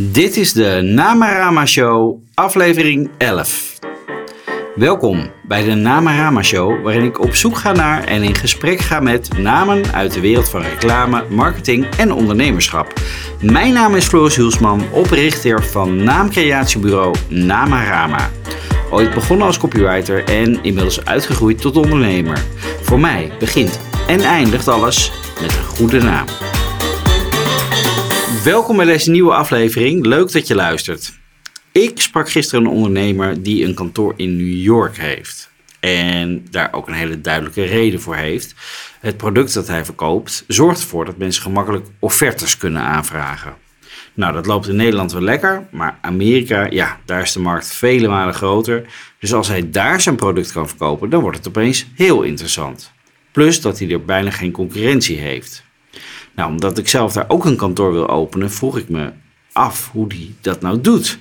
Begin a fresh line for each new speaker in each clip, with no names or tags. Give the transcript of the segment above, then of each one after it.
Dit is de Namarama Show, aflevering 11. Welkom bij de Namarama Show, waarin ik op zoek ga naar en in gesprek ga met namen uit de wereld van reclame, marketing en ondernemerschap. Mijn naam is Floris Hulsman, oprichter van naamcreatiebureau Namarama. Ooit begonnen als copywriter en inmiddels uitgegroeid tot ondernemer. Voor mij begint en eindigt alles met een goede naam. Welkom bij deze nieuwe aflevering. Leuk dat je luistert. Ik sprak gisteren een ondernemer die een kantoor in New York heeft. En daar ook een hele duidelijke reden voor heeft. Het product dat hij verkoopt zorgt ervoor dat mensen gemakkelijk offertes kunnen aanvragen. Nou, dat loopt in Nederland wel lekker, maar Amerika, ja, daar is de markt vele malen groter. Dus als hij daar zijn product kan verkopen, dan wordt het opeens heel interessant. Plus dat hij er bijna geen concurrentie heeft. Nou, omdat ik zelf daar ook een kantoor wil openen, vroeg ik me af hoe hij dat nou doet.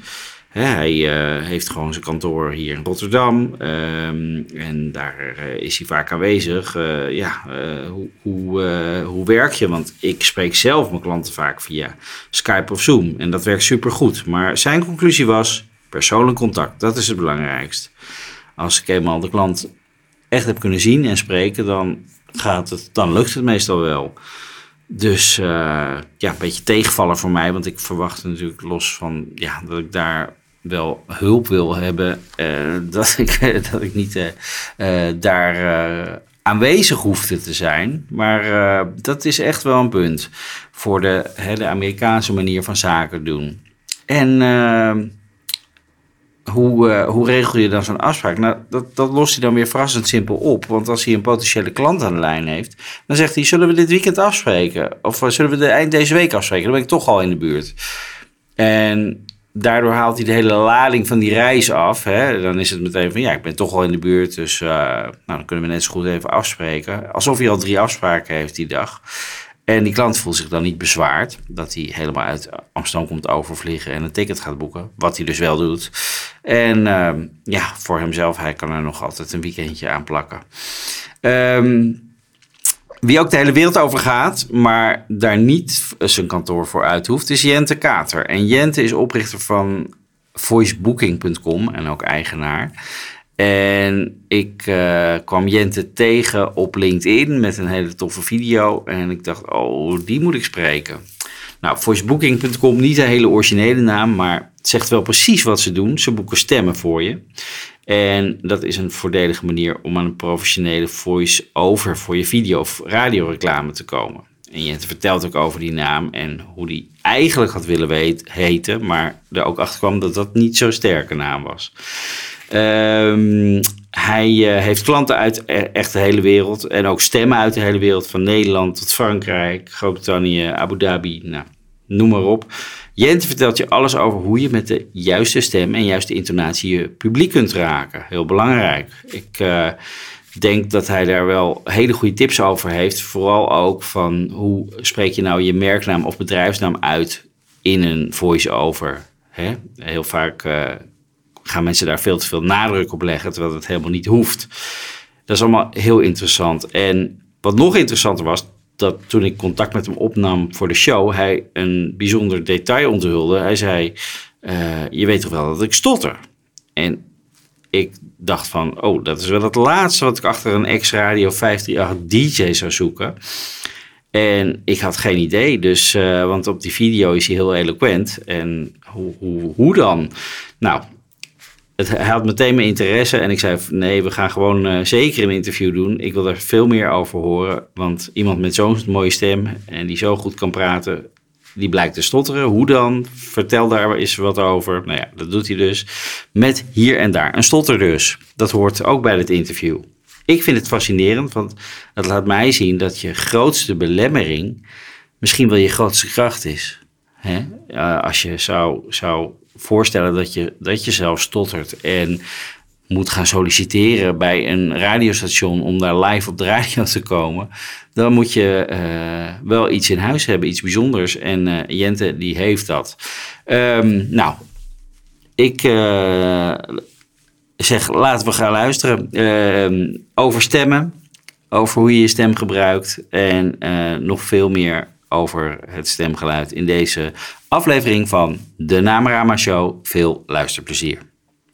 hij uh, heeft gewoon zijn kantoor hier in Rotterdam um, en daar uh, is hij vaak aanwezig. Uh, ja, hoe, hoe, hoe werk je? Want ik spreek zelf mijn klanten vaak via Skype of Zoom en dat werkt supergoed. Maar zijn conclusie was persoonlijk contact, dat is het belangrijkst. Als ik eenmaal de klant echt heb kunnen zien en spreken, dan, gaat het, dan lukt het meestal wel. Dus uh, ja, een beetje tegenvallen voor mij, want ik verwacht natuurlijk los van ja, dat ik daar wel hulp wil hebben, uh, dat, ik, dat ik niet uh, daar aanwezig hoefde te zijn. Maar dat is echt wel een punt voor de, hè, de Amerikaanse manier van zaken doen. En hoe, uh, hoe regel je dan zo'n afspraak? Nou, dat, dat lost hij dan weer verrassend simpel op. Want als hij een potentiële klant aan de lijn heeft, dan zegt hij: Zullen we dit weekend afspreken? Of uh, zullen we de eind deze week afspreken? Dan ben ik toch al in de buurt. En daardoor haalt hij de hele lading van die reis af. Hè? Dan is het meteen van: Ja, ik ben toch al in de buurt. Dus uh, nou, dan kunnen we net zo goed even afspreken. Alsof hij al drie afspraken heeft die dag. En die klant voelt zich dan niet bezwaard dat hij helemaal uit Amsterdam komt overvliegen en een ticket gaat boeken. Wat hij dus wel doet. En uh, ja, voor hemzelf, hij kan er nog altijd een weekendje aan plakken. Um, wie ook de hele wereld over gaat, maar daar niet zijn kantoor voor uit hoeft, is Jente Kater. En Jente is oprichter van voicebooking.com en ook eigenaar. En ik uh, kwam Jente tegen op LinkedIn met een hele toffe video. En ik dacht, oh, die moet ik spreken. Nou, voicebooking.com, niet een hele originele naam, maar het zegt wel precies wat ze doen. Ze boeken stemmen voor je. En dat is een voordelige manier om aan een professionele voice-over voor je video- of radioreclame te komen. En Jente vertelt ook over die naam en hoe die eigenlijk had willen weten, heten, maar er ook achter kwam dat dat niet zo'n sterke naam was. Um, hij uh, heeft klanten uit e-, echt de hele wereld en ook stemmen uit de hele wereld, van Nederland tot Frankrijk, Groot-Brittannië, Abu Dhabi, nou, noem maar op. Jente vertelt je alles over hoe je met de juiste stem en juiste intonatie je publiek kunt raken. Heel belangrijk. Ik uh, denk dat hij daar wel hele goede tips over heeft. Vooral ook van hoe spreek je nou je merknaam of bedrijfsnaam uit in een voice-over. Heel vaak uh, gaan mensen daar veel te veel nadruk op leggen, terwijl het helemaal niet hoeft. Dat is allemaal heel interessant. En wat nog interessanter was, dat toen ik contact met hem opnam voor de show, hij een bijzonder detail onthulde. Hij zei: uh, Je weet toch wel dat ik stotter? En ik dacht van, oh, dat is wel het laatste wat ik achter een X-Radio 538 DJ zou zoeken. En ik had geen idee, dus, uh, want op die video is hij heel eloquent. En hoe, hoe, hoe dan? Nou, het, hij had meteen mijn interesse en ik zei: nee, we gaan gewoon uh, zeker een interview doen. Ik wil daar veel meer over horen. Want iemand met zo'n mooie stem en die zo goed kan praten, die blijkt te stotteren. Hoe dan? Vertel daar eens wat over. Nou ja, dat doet hij dus. Met hier en daar een stotter dus. Dat hoort ook bij het interview. Ik vind het fascinerend, want het laat mij zien dat je grootste belemmering misschien wel je grootste kracht is. Hè? Uh, als je zou, zou voorstellen dat je, dat je zelf stottert en moet gaan solliciteren bij een radiostation om daar live op de radio te komen, dan moet je uh, wel iets in huis hebben, iets bijzonders. En uh, Jente, die heeft dat. Um, nou, ik uh, zeg, laten we gaan luisteren ehm, over stemmen, over hoe je je stem gebruikt en nog veel meer over het stemgeluid in deze aflevering van de Namarama Show. Veel luisterplezier.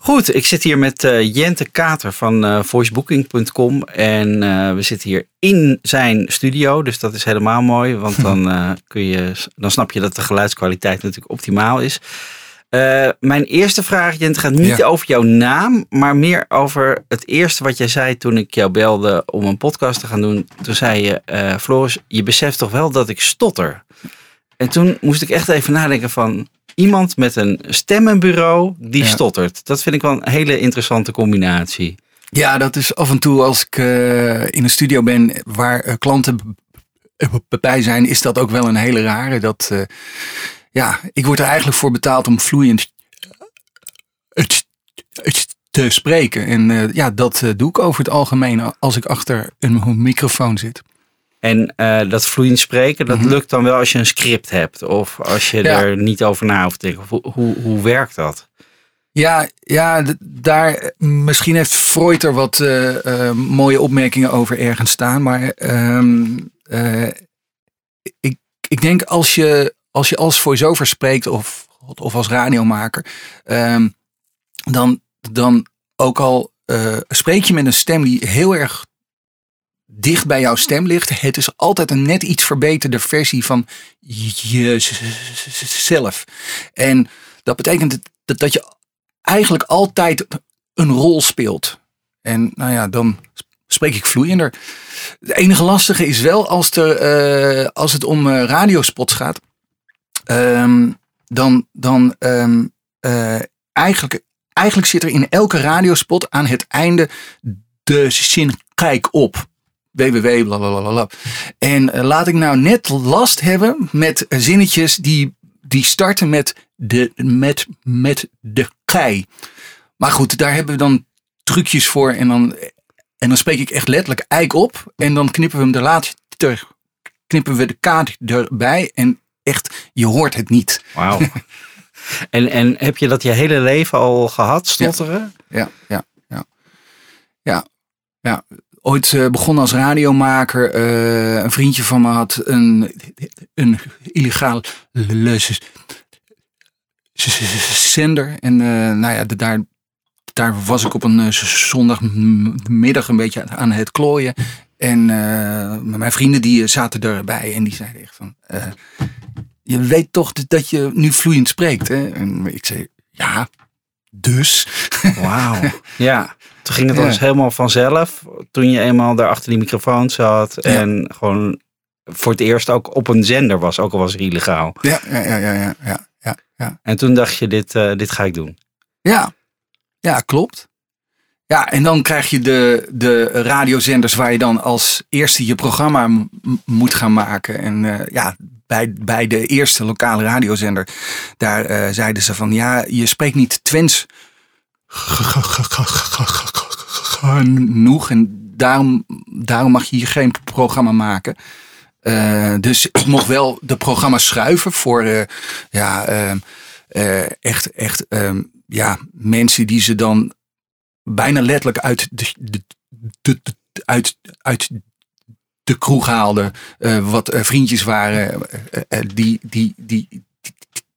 Goed, ik zit hier met uh, Jente Kater van uh, voicebooking.com. En uh, we zitten hier in zijn studio. Dus dat is helemaal mooi. Want dan, kun je, dan snap je dat de geluidskwaliteit natuurlijk optimaal is. mijn eerste vraag, Jente, gaat niet ja. over jouw naam. Maar meer over het eerste wat jij zei toen ik jou belde om een podcast te gaan doen. Toen zei je, Floris, je beseft toch wel dat ik stotter? En toen moest ik echt even nadenken van iemand met een stemmenbureau die stottert. Dat vind ik wel een hele interessante combinatie.
Ja, dat is af en toe als ik uh, in een studio ben waar uh, klanten bij zijn, is dat ook wel een hele rare. Dat, uh, ja, ik word er eigenlijk voor betaald om vloeiend te spreken. En ja, dat doe ik over het algemeen als ik achter een microfoon zit.
En uh, dat vloeiend spreken, dat mhm. lukt dan wel als je een script hebt. Of als je er niet over na hoeft te denken. Hoe, hoe, hoe werkt dat?
Ja, ja daar, misschien heeft Freud er wat uh, uh, mooie opmerkingen over ergens staan. Maar um, ik, ik denk als je als, je als voice-over spreekt of, of als radiomaker. Um, dan, dan ook al spreek je met een stem die heel erg dicht bij jouw stem ligt. Het is altijd een net iets verbeterde versie van jezelf. En dat betekent dat, dat je eigenlijk altijd een rol speelt. En nou ja, dan spreek ik vloeiender. Het enige lastige is wel als, er, uh, als het om uh, radiospots gaat. Um, dan dan um, uh, eigenlijk, eigenlijk zit er in elke radiospot aan het einde de zin kijk op www, blablabla. En uh, laat ik nou net last hebben met zinnetjes die, die starten met de, met, met de kei. Maar goed, daar hebben we dan trucjes voor. En dan, en dan spreek ik echt letterlijk eik op. En dan knippen we hem de laatste, knippen we de kaart erbij. En echt, je hoort het niet.
Wauw. en, en heb je dat je hele leven al gehad, stotteren?
Ja, ja, ja. Ja, ja ooit uh, begonnen als radiomaker. Uh, een vriendje van me had een, een illegaal zender. En uh, nou ja, daar, daar was ik op een zondagmiddag een beetje aan het klooien. En mijn vrienden die zaten erbij en die zeiden echt van... je weet toch dat je nu vloeiend spreekt, hè? En ik zei, ja, dus.
Wauw. Ja. Toen ging het ja. dus helemaal vanzelf. Toen je eenmaal daar achter die microfoon zat. En gewoon voor het eerst ook op een zender was. Ook al was het illegaal.
Ja, ja, ja, ja, ja. ja, ja.
En toen dacht je, dit, uh, dit ga ik doen.
Ja, ja klopt. Ja, en dan krijg je de, de radiozenders waar je dan als eerste je programma moet gaan maken. En uh, ja, bij, bij de eerste lokale radiozender, daar uh, zeiden ze van ja, je spreekt niet Twents genoeg. En daarom, daarom mag je hier geen programma maken. Uh, dus ik mocht wel de programma's schuiven voor uh, ja, uh, echt, echt um, ja, mensen die ze dan bijna letterlijk uit de, de uit, uit de kroeg haalden. wat vriendjes waren die, die, die,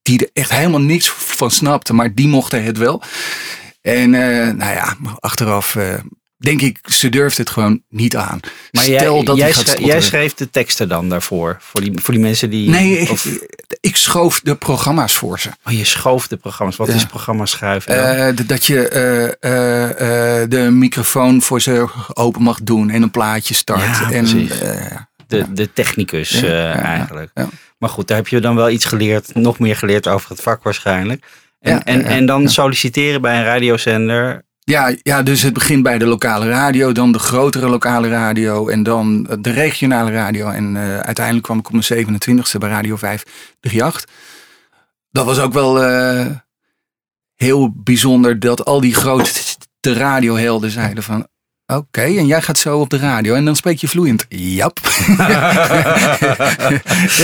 die er echt helemaal niks van snapten, maar die mochten het wel. En uh, nou ja, achteraf uh, denk ik, ze durft het gewoon niet aan.
Maar Stel jij, dat jij, gaat jij schreef de teksten dan daarvoor? Voor die, voor die mensen die...
Nee, ik, of... ik schoof de programma's voor ze.
Oh, je schoof de programma's. Wat ja. is programma schuiven
uh, dat je de microfoon voor ze open mag doen en een plaatje start. Ja, en,
de, de technicus eigenlijk. Maar goed, daar heb je dan wel iets geleerd, nog meer geleerd over het vak waarschijnlijk. En, ja, en, en dan solliciteren bij een radiozender.
Ja, ja, dus het begint bij de lokale radio, dan de grotere lokale radio en dan de regionale radio. En uh, uiteindelijk kwam ik op mijn 27e bij Radio 538. Dat was ook wel uh, heel bijzonder dat al die grote radiohelden zeiden van... Oké, okay, en jij gaat zo op de radio en dan spreek je vloeiend. Jap.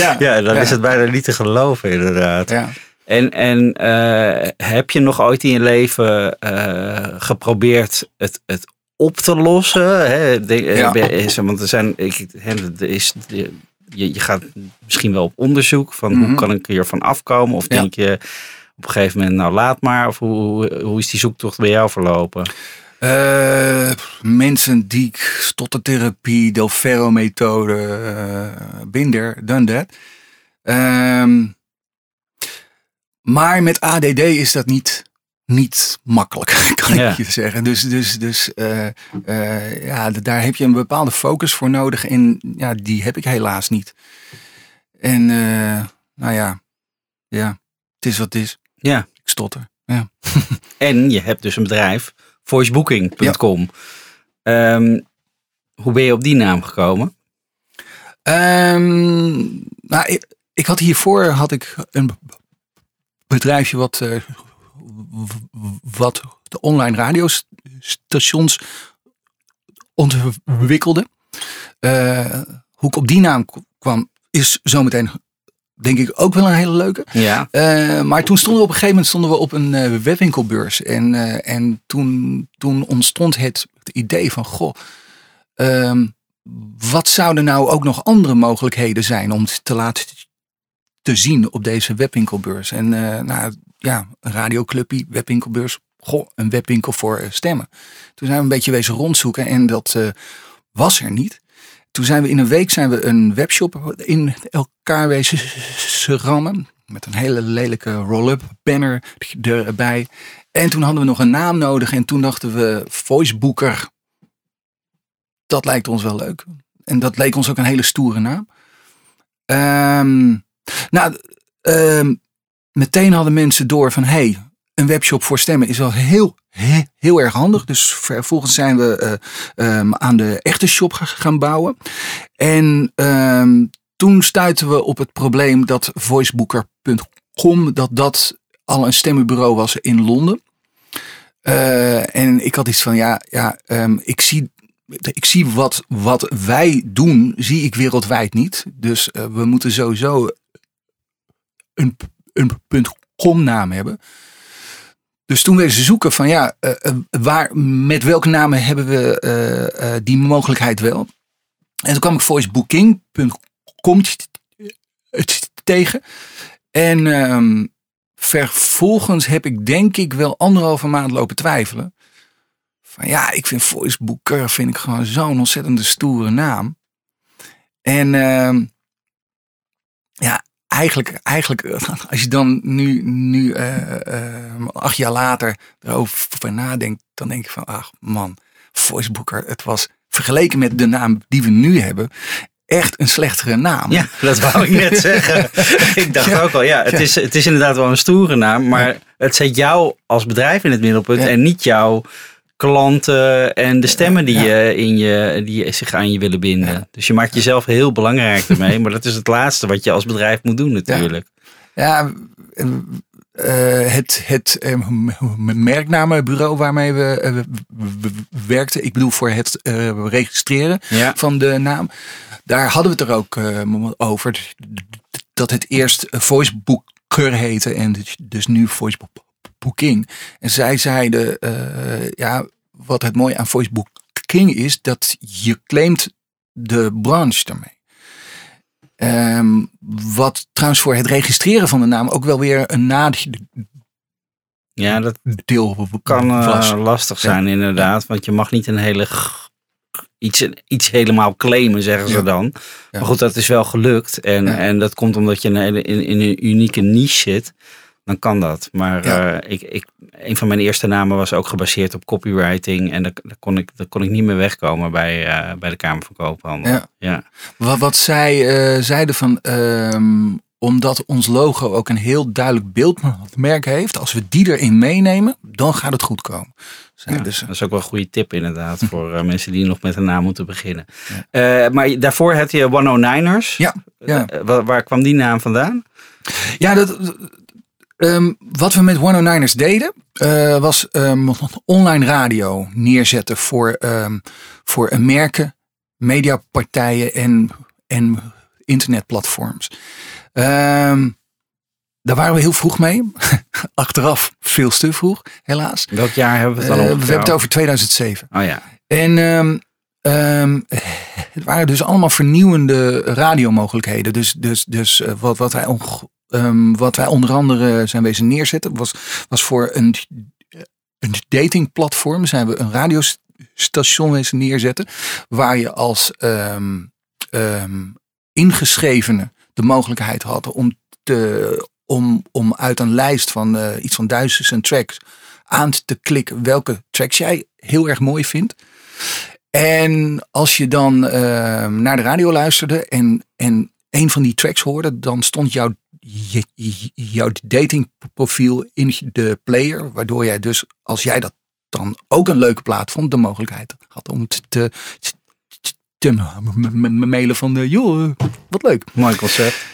ja, ja, dan ja. is het bijna niet te geloven inderdaad. Ja. En, en uh, heb je nog ooit in je leven uh, geprobeerd het, het op te lossen? Hè? De, ja. is, want er zijn, ik, er is, je, je gaat misschien wel op onderzoek van hoe
Mhm.
kan ik hiervan afkomen? Of
Ja.
denk je op een gegeven moment, nou laat maar. Of hoe, hoe, is die zoektocht bij jou verlopen?
Eh, mensen die stottertherapie, Delferro-methode, eh binder, done that. Ehm, maar met ADD is dat niet, niet makkelijk, kan
Ja.
ik je zeggen. Dus, dus, dus eh, eh, ja, daar heb je een bepaalde focus voor nodig. En ja, die heb ik helaas niet. En eh, nou ja, ja, het is wat het is.
Ja.
Ik stotter. Ja.
En je hebt dus een bedrijf, voicebooking.com. Ehm, hoe ben je op die naam gekomen?
Ehm, nou, ik, ik had hiervoor had ik een bedrijfje wat, eh, wat de online radiostations ontwikkelde. Eh, hoe ik op die naam kwam is zometeen denk ik ook wel een hele leuke.
Ja.
Eh, maar toen stonden we op een gegeven moment stonden we op een webwinkelbeurs. En, en toen, toen ontstond het, het idee van, goh, ehm, wat zouden nou ook nog andere mogelijkheden zijn om te laten te zien op deze webwinkelbeurs? En eh, nou ja, een webwinkelbeurs, goh, een webwinkel voor eh, stemmen. Toen zijn we een beetje wezen rondzoeken en dat eh, was er niet. Toen zijn we in een week zijn we een webshop in elkaar wezen rammen. Met een hele lelijke roll-up banner erbij. En toen hadden we nog een naam nodig. En toen dachten we Voicebooker. Dat lijkt ons wel leuk. En dat leek ons ook een hele stoere naam. Ehm, nou, ehm, meteen hadden mensen door van... hey, een webshop voor stemmen is wel heel, heel, heel erg handig. Dus vervolgens zijn we eh, ehm, aan de echte shop ga- gaan bouwen. En ehm, toen stuiten we op het probleem dat voicebooker.com... dat dat al een stemmenbureau was in Londen. Eh, en ik had iets van, ja, ja ik zie... Ik zie wat, wat wij doen, zie ik wereldwijd niet. Dus eh, we moeten sowieso een, een .com naam hebben. Dus toen werden ze zoeken van ja, eh, eh, waar, met welke namen hebben we eh, die mogelijkheid wel. En toen kwam ik voicebooking.com tegen. En ehm, vervolgens heb ik denk ik wel anderhalve maand lopen twijfelen. Van ja, ik vind Voicebooker vind ik gewoon zo'n ontzettende stoere naam. En ehm, ja, eigenlijk, eigenlijk, als je dan nu, nu eh, eh, acht jaar later erover nadenkt, dan denk je van, ach man, Voicebooker, het was vergeleken met de naam die we nu hebben, echt een slechtere naam.
Ja, dat wou ik net zeggen. ik dacht
Ja.
ook al, ja, het, Is, het is inderdaad wel een stoere naam, maar het zet jou als bedrijf in het middelpunt en niet jouw klanten en de stemmen die,
Ja.
je in je, die zich aan je willen binden. Dus je maakt jezelf heel belangrijk ermee, maar dat is het laatste wat je als bedrijf moet doen natuurlijk.
Ja, eh, het, het eh, merknamenbureau waarmee we, eh, we- we- we werkten, ik bedoel voor het registreren van de naam, daar hadden we het er ook over. Dat het eerst Voicebooker heette en dus nu Voicebooking. En zij zeiden, eh, ja, wat het mooie aan Voicebooking is, dat je claimt de branche daarmee. Ehm, wat trouwens voor het registreren van de naam ook wel weer een nadeel
Ja, dat
deel
kan eh, lastig zijn inderdaad, want je mag niet een hele iets, iets helemaal claimen, zeggen ze
Ja.
dan.
Ja.
Maar goed, dat is wel gelukt en, en dat komt omdat je in, een hele- in, in een unieke niche zit. Dan kan dat. Maar
Ja.
eh, ik, ik, een van mijn eerste namen was ook gebaseerd op copywriting. En daar, daar, kon, ik, daar kon ik niet meer wegkomen bij, eh, bij de Kamer van Koophandel.
Ja.
ja.
Wat, wat zij eh, zeiden van, ehm, omdat ons logo ook een heel duidelijk beeldmerk heeft, als we die erin meenemen, dan gaat het goed komen.
Ja,
ze.
dat is ook wel een goede tip inderdaad voor mensen die nog met een naam moeten beginnen. Maar daarvoor had je 109ers.
Ja, ja.
Waar kwam die naam vandaan?
Ja, dat, ehm, wat we met 109ers deden, eh, was ehm, online radio neerzetten voor, ehm, voor merken, mediapartijen en, en internetplatforms. Daar waren we heel vroeg mee. Achteraf veel te vroeg, helaas.
Welk jaar hebben we het
Eh,
dan
we
ongeveer
hebben het
over?
over 2007.
Oh ja.
En het waren dus allemaal vernieuwende radiomogelijkheden. Dus, dus, dus uh, wat, wat, wij um, wat wij onder andere zijn wezen neerzetten, was, was voor een, een datingplatform zijn we een radiostation wezen neerzetten. Waar je als um, ingeschrevene de mogelijkheid had om, te, om, om uit een lijst van uh, iets van duizend tracks aan te klikken welke tracks jij heel erg mooi vindt. En als je dan naar de radio luisterde en, en een van die tracks hoorde, dan stond jouw, jouw datingprofiel in de player. Waardoor jij dus, als jij dat dan ook een leuke plaat vond, de mogelijkheid had om te, te, te mailen van, uh, joh, wat leuk.
Concept.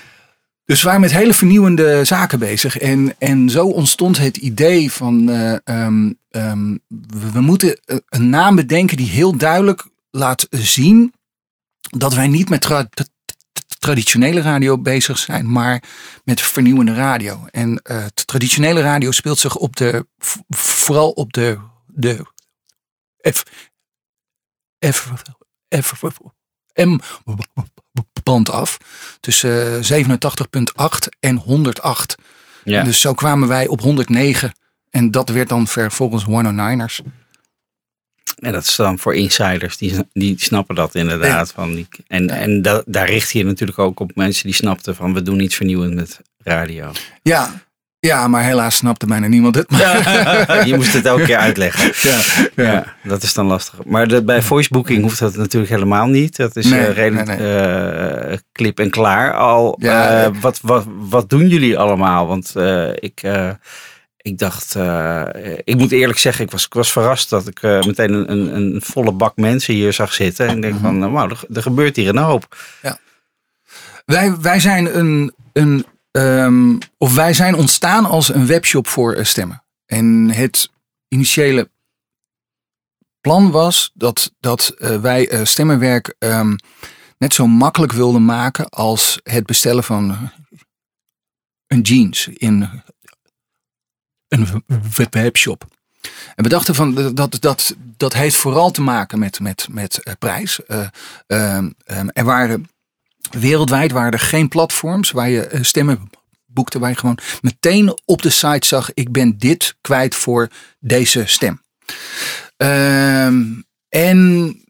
Dus we waren met hele vernieuwende zaken bezig. En, en zo ontstond het idee van uh, um, um, we, we, moeten een naam bedenken die heel duidelijk laat zien dat wij niet met tra traditionele radio bezig zijn, maar met vernieuwende radio. En uh, traditionele radio speelt zich op de, vooral op de, de F, F, F, M band af. Tussen 87.8 en 108. Ja. Dus zo kwamen wij op 109. En dat werd dan vervolgens 109ers.
En dat is dan voor insiders, die, die snappen dat inderdaad. Van die, en en da, daar richt je natuurlijk ook op mensen die snapten van we doen iets vernieuwend met radio.
Ja, ja, maar helaas snapte bijna niemand het.
je moest het elke keer uitleggen. Ja, dat is dan lastig. Maar de, bij voicebooking hoeft dat natuurlijk helemaal niet. Dat is nee, uh, redelijk nee, nee. Uh, klip en klaar al. Uh, wat, wat, wat doen jullie allemaal? Want ik, ik dacht, ik moet eerlijk zeggen, ik was, ik was verrast dat ik meteen een, een, volle bak mensen hier zag zitten. En ik denk van, wauw, er, gebeurt hier een hoop. Ja.
Wij, wij zijn een, een Um, of wij zijn ontstaan als een webshop voor stemmen. En het initiële plan was dat, dat wij stemmenwerk um, net zo makkelijk wilden maken als het bestellen van een jeans in een webshop. En we dachten van dat, dat, dat heeft vooral te maken met, met, met prijs. Um, er waren Wereldwijd waren er geen platforms waar je eh, stemmen boekte, waar je gewoon meteen op de site zag: ik ben dit kwijt voor deze stem. Um, en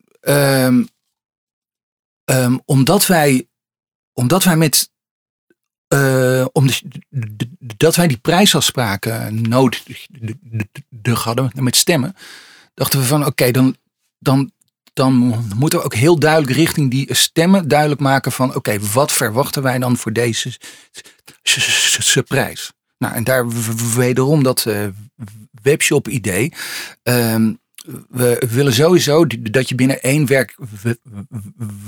omdat wij, omdat wij met uh, omdat wij die prijsafspraken nodig hadden met stemmen, dachten we van oké, dan, dan dan moeten we ook heel duidelijk richting die stemmen duidelijk maken van oké, wat verwachten wij dan voor deze prijs? Nou, en daar wederom dat uh, webshop idee. Um, we willen sowieso dat je binnen één werk,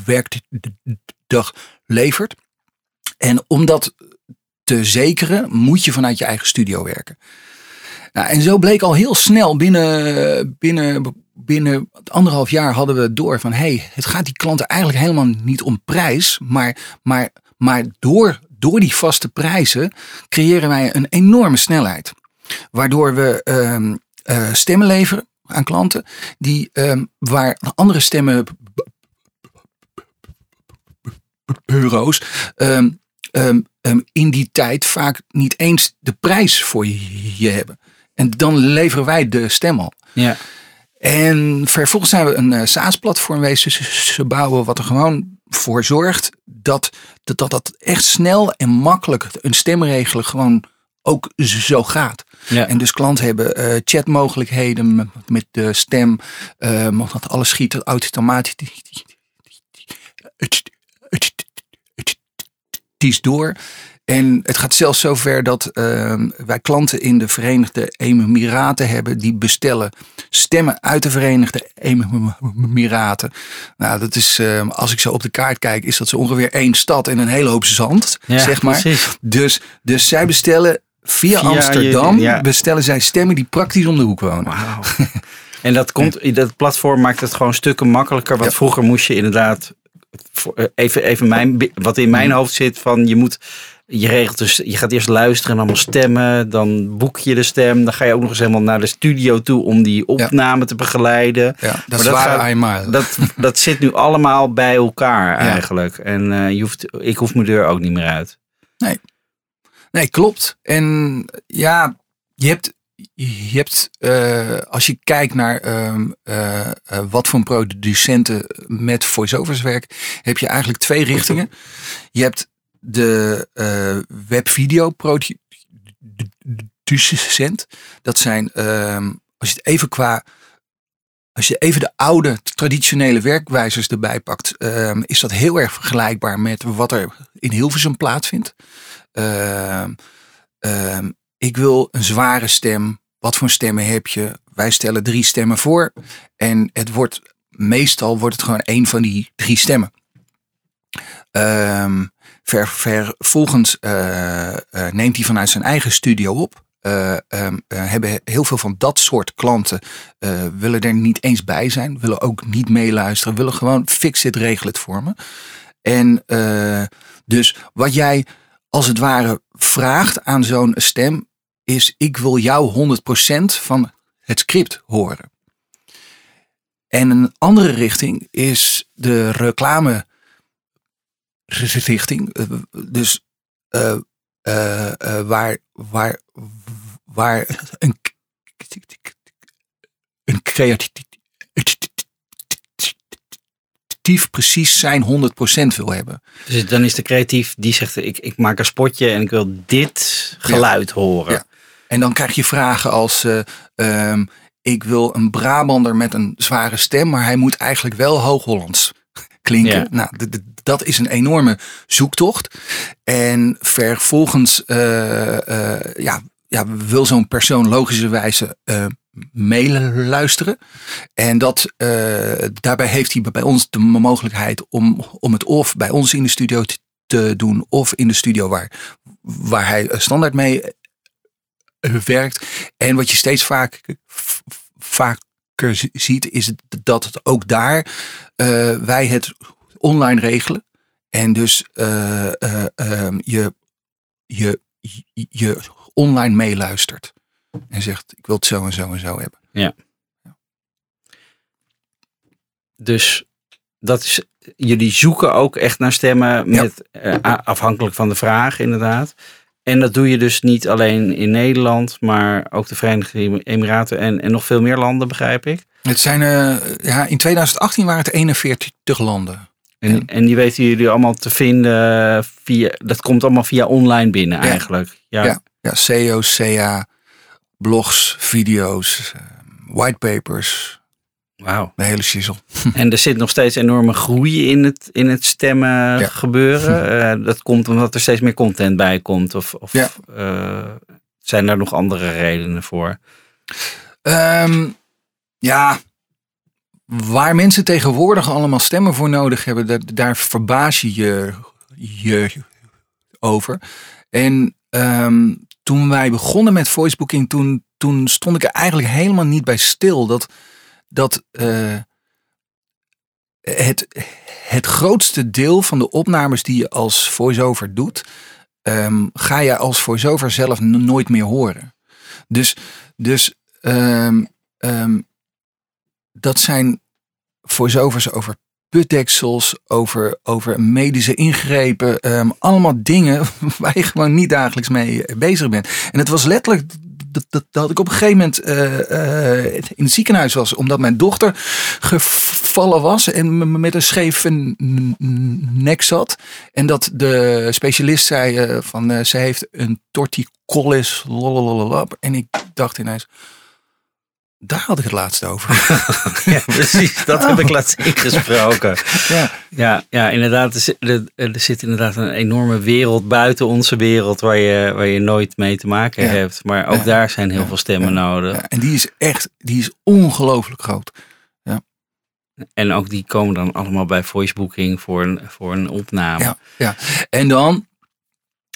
werkdag levert. En om dat te zekeren, moet je vanuit je eigen studio werken. Nou, en zo bleek al heel snel binnen, binnen binnen anderhalf jaar hadden we door van hey, het gaat die klanten eigenlijk helemaal niet om prijs, maar, maar, maar door, door die vaste prijzen creëren wij een enorme snelheid. Waardoor we um, uh, stemmen leveren aan klanten die um, waar andere stemmen bureaus um, in die tijd vaak niet eens de prijs voor je, hebben. En dan leveren wij de stem al. Ja. En vervolgens zijn we een uh, SaaS-platform wezen bouwen wat er gewoon voor zorgt dat, dat, dat dat echt snel en makkelijk een stemregelen gewoon ook zo gaat. Ja. En dus klanten hebben uh, chatmogelijkheden met, met de stem. Uh, dat alles schiet automatisch is door. En het gaat zelfs zover dat uh, wij klanten in de Verenigde Emiraten hebben die bestellen stemmen uit de Verenigde Emiraten. Nou, dat is, uh, als ik zo op de kaart kijk, is dat zo ongeveer één stad en een hele hoop zand, ja, zeg maar. Dus, dus zij bestellen via, Amsterdam, bestellen zij stemmen die praktisch om de hoek wonen. Wow.
en dat komt, dat platform maakt het gewoon stukken makkelijker. Want vroeger moest je inderdaad, even, even mijn, wat in mijn hoofd zit van je moet je regelt dus, je gaat eerst luisteren en allemaal stemmen, dan boek je de stem, dan ga je ook nog eens helemaal naar de studio toe om die opname te begeleiden.
Ja, dat is.
Dat, dat zit nu allemaal bij elkaar eigenlijk. En uh, je hoeft, ik hoef mijn deur ook niet meer uit.
Nee. Nee, klopt. En ja, je hebt, je hebt uh, als je kijkt naar uh, uh, wat voor producenten met voiceovers werken, heb je eigenlijk twee richtingen. Je hebt de webvideo producent. Dat zijn, um, als je het even qua, als je even de oude traditionele werkwijzers erbij pakt, um, is dat heel erg vergelijkbaar met wat er in Hilversum plaatsvindt. Uh, ik wil een zware stem. Wat voor stemmen heb je? Wij stellen drie stemmen voor. En het wordt meestal wordt het gewoon één van die drie stemmen. Um, ver, vervolgens uh, uh, neemt hij vanuit zijn eigen studio op. Uh, um, hebben heel veel van dat soort klanten willen er niet eens bij zijn, willen ook niet meeluisteren, willen gewoon fix it, regel het voor me. En dus wat jij als het ware vraagt aan zo'n stem is: ik wil jou 100% van het script horen. En een andere richting is de reclame richting. Eh, dus uh, uh, waar, waar, waar een, een creatief precies zijn 100% wil hebben.
Dus dan is de creatief die zegt ik, ik maak een spotje en ik wil dit geluid ja. horen. Ja.
En dan krijg je vragen als um, ik wil een Brabander met een zware stem, maar hij moet eigenlijk wel Hoog-Hollands klinken. Ja. Nou, dat is een enorme zoektocht. En vervolgens uh, uh, ja, ja, wil zo'n persoon logischerwijze uh, meeluisteren. En dat, daarbij heeft hij bij ons de mogelijkheid om, om het of bij ons in de studio te, te doen of in de studio waar, waar hij standaard mee werkt. En wat je steeds vaak, vaker ziet, is dat het ook daar uh, wij het online regelen. En dus uh, uh, je, je, je online meeluistert. En zegt, ik wil het zo en zo en zo hebben.
Ja. Dus dat is, jullie zoeken ook echt naar stemmen met, ja. afhankelijk van de vraag inderdaad. En dat doe je dus niet alleen in Nederland, maar ook de Verenigde Emiraten en, en nog veel meer landen, begrijp ik.
Het zijn, uh, ja, in 2018 waren het 41 landen.
En, en die weten jullie allemaal te vinden via, dat komt allemaal via online binnen ja. eigenlijk.
Ja, ja, ja CA, blogs, video's, uh, whitepapers.
Wauw.
De hele shizzle.
En er zit nog steeds enorme groei in het, in het stemmen ja. gebeuren. Uh, dat komt omdat er steeds meer content bij komt. Of, of ja. uh, zijn er nog andere redenen voor?
Um, ja, waar mensen tegenwoordig allemaal stemmen voor nodig hebben, daar, daar verbaas je je, je over. En um, toen wij begonnen met voicebooking, toen, toen stond ik er eigenlijk helemaal niet bij stil. Dat, dat uh, het, het grootste deel van de opnames die je als voiceover doet, um, ga je als voiceover zelf nooit meer horen. Dus, dus um, dat zijn voiceovers over putdeksels, over, over medische ingrepen. Allemaal dingen waar je gewoon niet dagelijks mee bezig bent. En het was letterlijk dat, dat, ik op een gegeven moment uh, uh, in het ziekenhuis was. Omdat mijn dochter gevallen was en met een scheve nek zat. En dat de specialist zei uh, van ze heeft een torticollis. En ik dacht ineens daar had ik het laatst over.
ja, precies. Dat oh. heb ik oh. laatst ingesproken. ja. Ja, ja, inderdaad. Er, er, zit inderdaad een enorme wereld buiten onze wereld waar je, waar je nooit mee te maken ja. hebt. Maar ook ja. daar zijn heel veel stemmen nodig.
en die is echt, die is ongelooflijk groot. Ja.
En ook die komen dan allemaal bij voicebooking voor een, voor een opname.
Ja, ja. En dan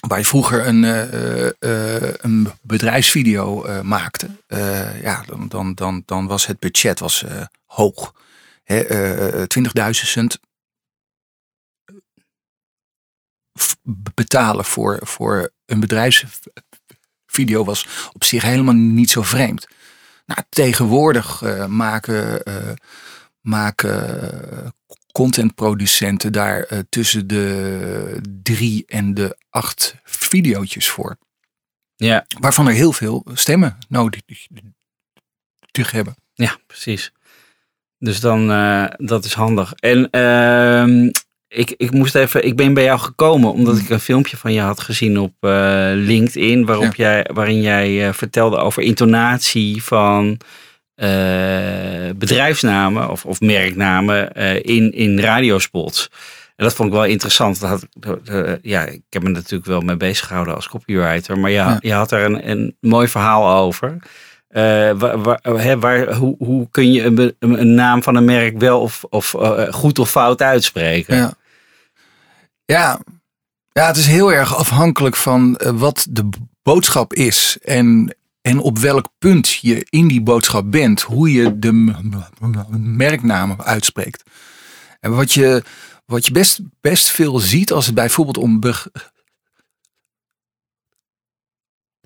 waar je vroeger een, uh, uh, een bedrijfsvideo maakte, ja, dan, dan, dan, dan was het budget was, hoog. 20.000 cent betalen voor, voor een bedrijfsvideo was op zich helemaal niet zo vreemd. Nou, tegenwoordig eh, maken, eh, maken contentproducenten daar eh, tussen de drie en de acht videootjes voor.
Ja,
Waarvan er heel veel stemmen nodig hebben.
ja, precies. Dus dan, eh, dat is handig. En ehm, ik, ik moest even, ik ben bij jou gekomen omdat ik een filmpje van je had gezien op eh, LinkedIn, waarop jij, waarin jij vertelde over intonatie van eh, bedrijfsnamen of, of merknamen eh, in, in radiospots. En dat vond ik wel interessant. Dat had, eh, ja, ik heb me natuurlijk wel mee bezig gehouden als copywriter. Maar ja,
Ja.
je had er een, een mooi verhaal over. Waar, waar, hoe, hoe kun je een, een naam van een merk wel of, of goed of fout uitspreken?
Ja. Ja. ja, het is heel erg afhankelijk van wat de boodschap is. En, en op welk punt je in die boodschap bent. Hoe je de merknamen uitspreekt. En wat je, wat je best, best veel ziet als het bijvoorbeeld om beg-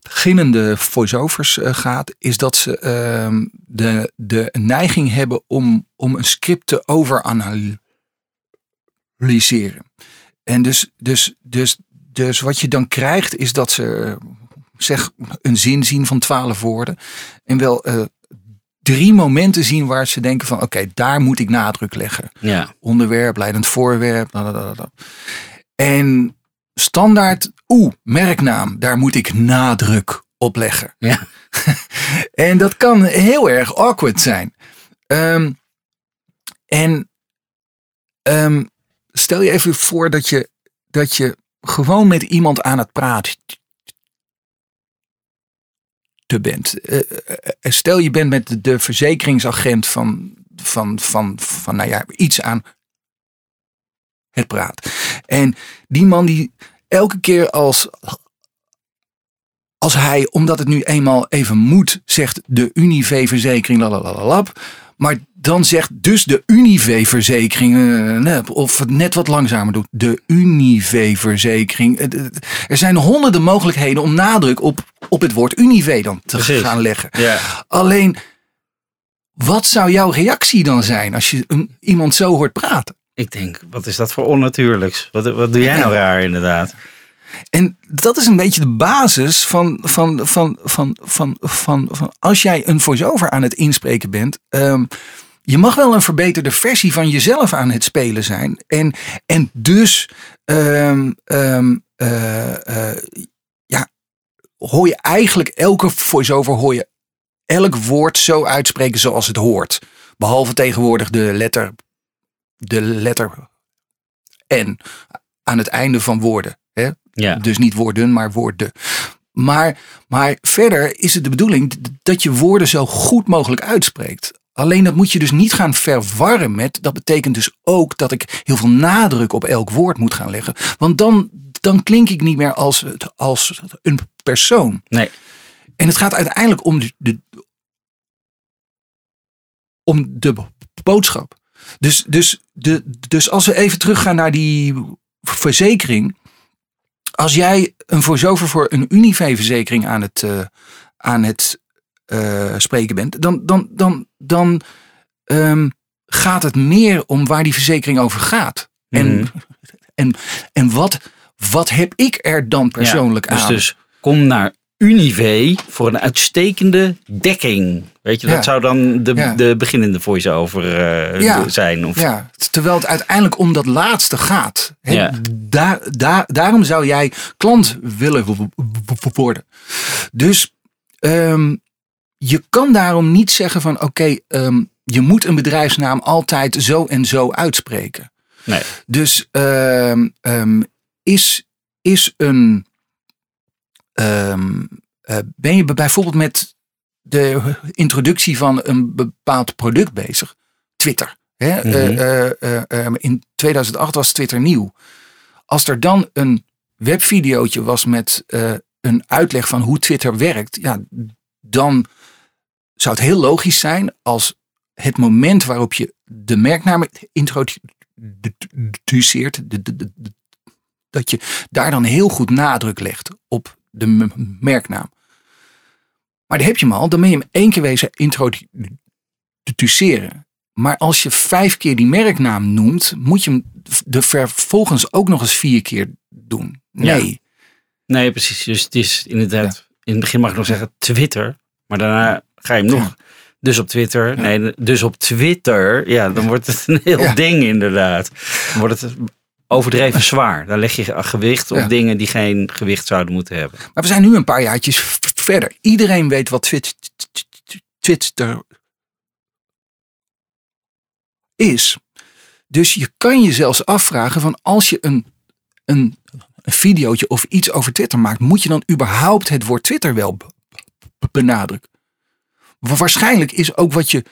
beginnende voiceovers eh, gaat, is dat ze ehm, de, de neiging hebben om, om een script te overanalyseren. En dus, dus, dus, dus wat je dan krijgt is dat ze zeg een zin zien van twaalf woorden. En wel eh, drie momenten zien waar ze denken van oké, daar moet ik nadruk leggen.
Ja,
Onderwerp, leidend voorwerp. En standaard, oeh, merknaam, daar moet ik nadruk op leggen.
ja.
En dat kan heel erg awkward zijn. Ehm, en ehm, stel je even voor dat je, dat je gewoon met iemand aan het praten bent. Eh, eh, stel je bent met de- verzekeringsagent van, van, van, van nou ja, iets aan het praat. En die man die elke keer als, als hij, omdat het nu eenmaal even moet, zegt de Unive-verzekering, lalalalap. Maar dan zegt dus de Unive-verzekering, eh, nee, of het net wat langzamer doet, de Unive-verzekering. Eh, eh, Er zijn honderden mogelijkheden om nadruk op, op het woord Unive dan te
Precies.
gaan leggen.
ja.
Alleen, wat zou jouw reactie dan zijn als je een, iemand zo hoort praten?
Ik denk, wat is dat voor onnatuurlijks? Wat, wat doe jij nou raar inderdaad?
En dat is een beetje de basis van, van, van, van, van, van, van als jij een voice-over aan het inspreken bent. ehm, je mag wel een verbeterde versie van jezelf aan het spelen zijn. En, en dus ehm, ehm, eh, eh, ja, hoor je eigenlijk elke voice-over hoor je elk woord zo uitspreken zoals het hoort. Behalve tegenwoordig de letter, de letter N aan het einde van woorden. Hè?
Ja,
Dus niet woorden, maar woorden. Maar, maar verder is het de bedoeling dat je woorden zo goed mogelijk uitspreekt. Alleen dat moet je dus niet gaan verwarren met. Dat betekent dus ook dat ik heel veel nadruk op elk woord moet gaan leggen. Want dan, dan klink ik niet meer als, als een persoon.
nee.
En het gaat uiteindelijk om de, de, om de boodschap. Dus, dus, de, dus als we even teruggaan naar die verzekering. Als jij een voice-over voor een Unive-verzekering aan het, eh, aan het eh, spreken bent, dan, dan, dan, dan ehm, gaat het meer om waar die verzekering over gaat. En,
Mhm.
en, en wat, wat heb ik er dan persoonlijk
ja, dus,
aan?
Dus kom naar Unive voor een uitstekende dekking. Weet je, dat
Ja.
zou dan de,
Ja.
de beginnende voice-over eh,
Ja.
zijn. Of,
Ja, terwijl het uiteindelijk om dat laatste gaat. Daar, daar, daarom zou jij klant willen worden. Dus ehm, je kan daarom niet zeggen van oké, ehm, je moet een bedrijfsnaam altijd zo en zo uitspreken.
Nee.
Dus ehm, is, is een. Ehm, eh, ben je bijvoorbeeld met de introductie van een bepaald product bezig? Twitter. Hè?
Mhm.
Eh, eh, eh, eh, in 2008 was Twitter nieuw. Als er dan een webvideootje was met een uitleg van hoe Twitter werkt, ja, dan zou het heel logisch zijn als het moment waarop je de merknaam introduceert, dat je daar dan heel goed nadruk legt op de merknaam. Maar dan heb je hem al, dan ben je hem één keer wezen introduceren. Maar als je vijf keer die merknaam noemt, moet je hem de vervolgens ook nog eens vier keer doen. Nee.
Nee, precies. Dus het is inderdaad, in het begin mag ik nog zeggen Twitter. Maar daarna ga je hem nog. Dus op Twitter. Nee, dus op Twitter. Ja, dan wordt het een heel ding inderdaad. Dan wordt het overdreven zwaar. Dan leg je gewicht op
Ja.
dingen die geen gewicht zouden moeten hebben.
Maar we zijn nu een paar jaartjes verder. Iedereen weet wat Twit- Twitter is. Dus je kan je zelfs afvragen van als je een, een, een videootje of iets over Twitter maakt, moet je dan überhaupt het woord Twitter wel be- be- benadrukken? Wa- Waarschijnlijk is ook wat je,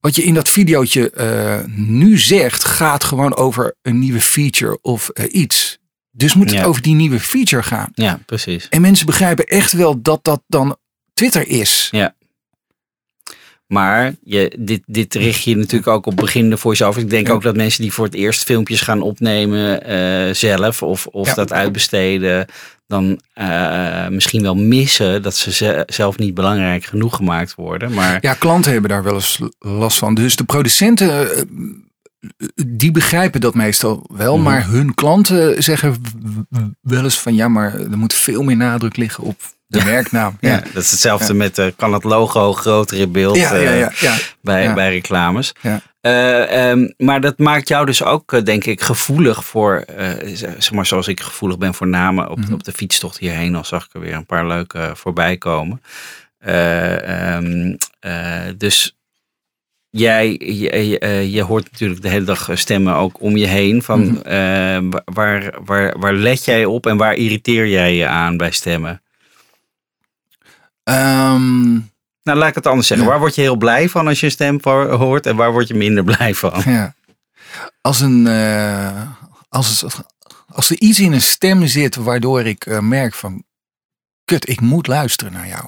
wat je in dat videootje eh, nu zegt, gaat gewoon over een nieuwe feature of eh, iets. Dus moet het
Ja.
over die nieuwe feature gaan.
Ja, precies.
En mensen begrijpen echt wel dat dat dan Twitter is.
Ja. Maar je, dit, dit richt je natuurlijk ook op beginnende voice-over. Ik denk
Ja.
ook dat mensen die voor het eerst filmpjes gaan opnemen eh, zelf of, of
Ja.
dat uitbesteden, dan eh, misschien wel missen dat ze ze- zelf niet belangrijk genoeg gemaakt worden. Maar
Ja, klanten hebben daar wel eens last van. Dus de producenten, eh, die begrijpen dat meestal wel.
Mhm.
Maar hun klanten zeggen wel eens van ja, maar er moet veel meer nadruk liggen op de merknaam.
ja.
Ja,
dat is hetzelfde
Ja.
met, eh, kan het logo groter in beeld
ja, ja. ja, ja.
bij,
Ja.
bij reclames.
Ja.
Eh, ehm, maar dat maakt jou dus ook, eh, denk ik, gevoelig voor, z- zeg maar zoals ik gevoelig ben voor namen op,
Mhm.
op de fietstocht hierheen. Al zag ik er weer een paar leuke voorbij komen. Eh, ehm, eh, dus jij, je, je, hoort natuurlijk de hele dag stemmen ook om je heen. Van,
Mhm.
waar, waar, waar let jij op en waar irriteer jij je aan bij stemmen?
Ehm,
Nou, laat ik het anders zeggen.
Ja.
Waar word je heel blij van als je een stem hoort en waar word je minder blij van?
ja. Als, een, eh, als, als er iets in een stem zit waardoor ik eh, merk van... Kut, ik moet luisteren naar jou.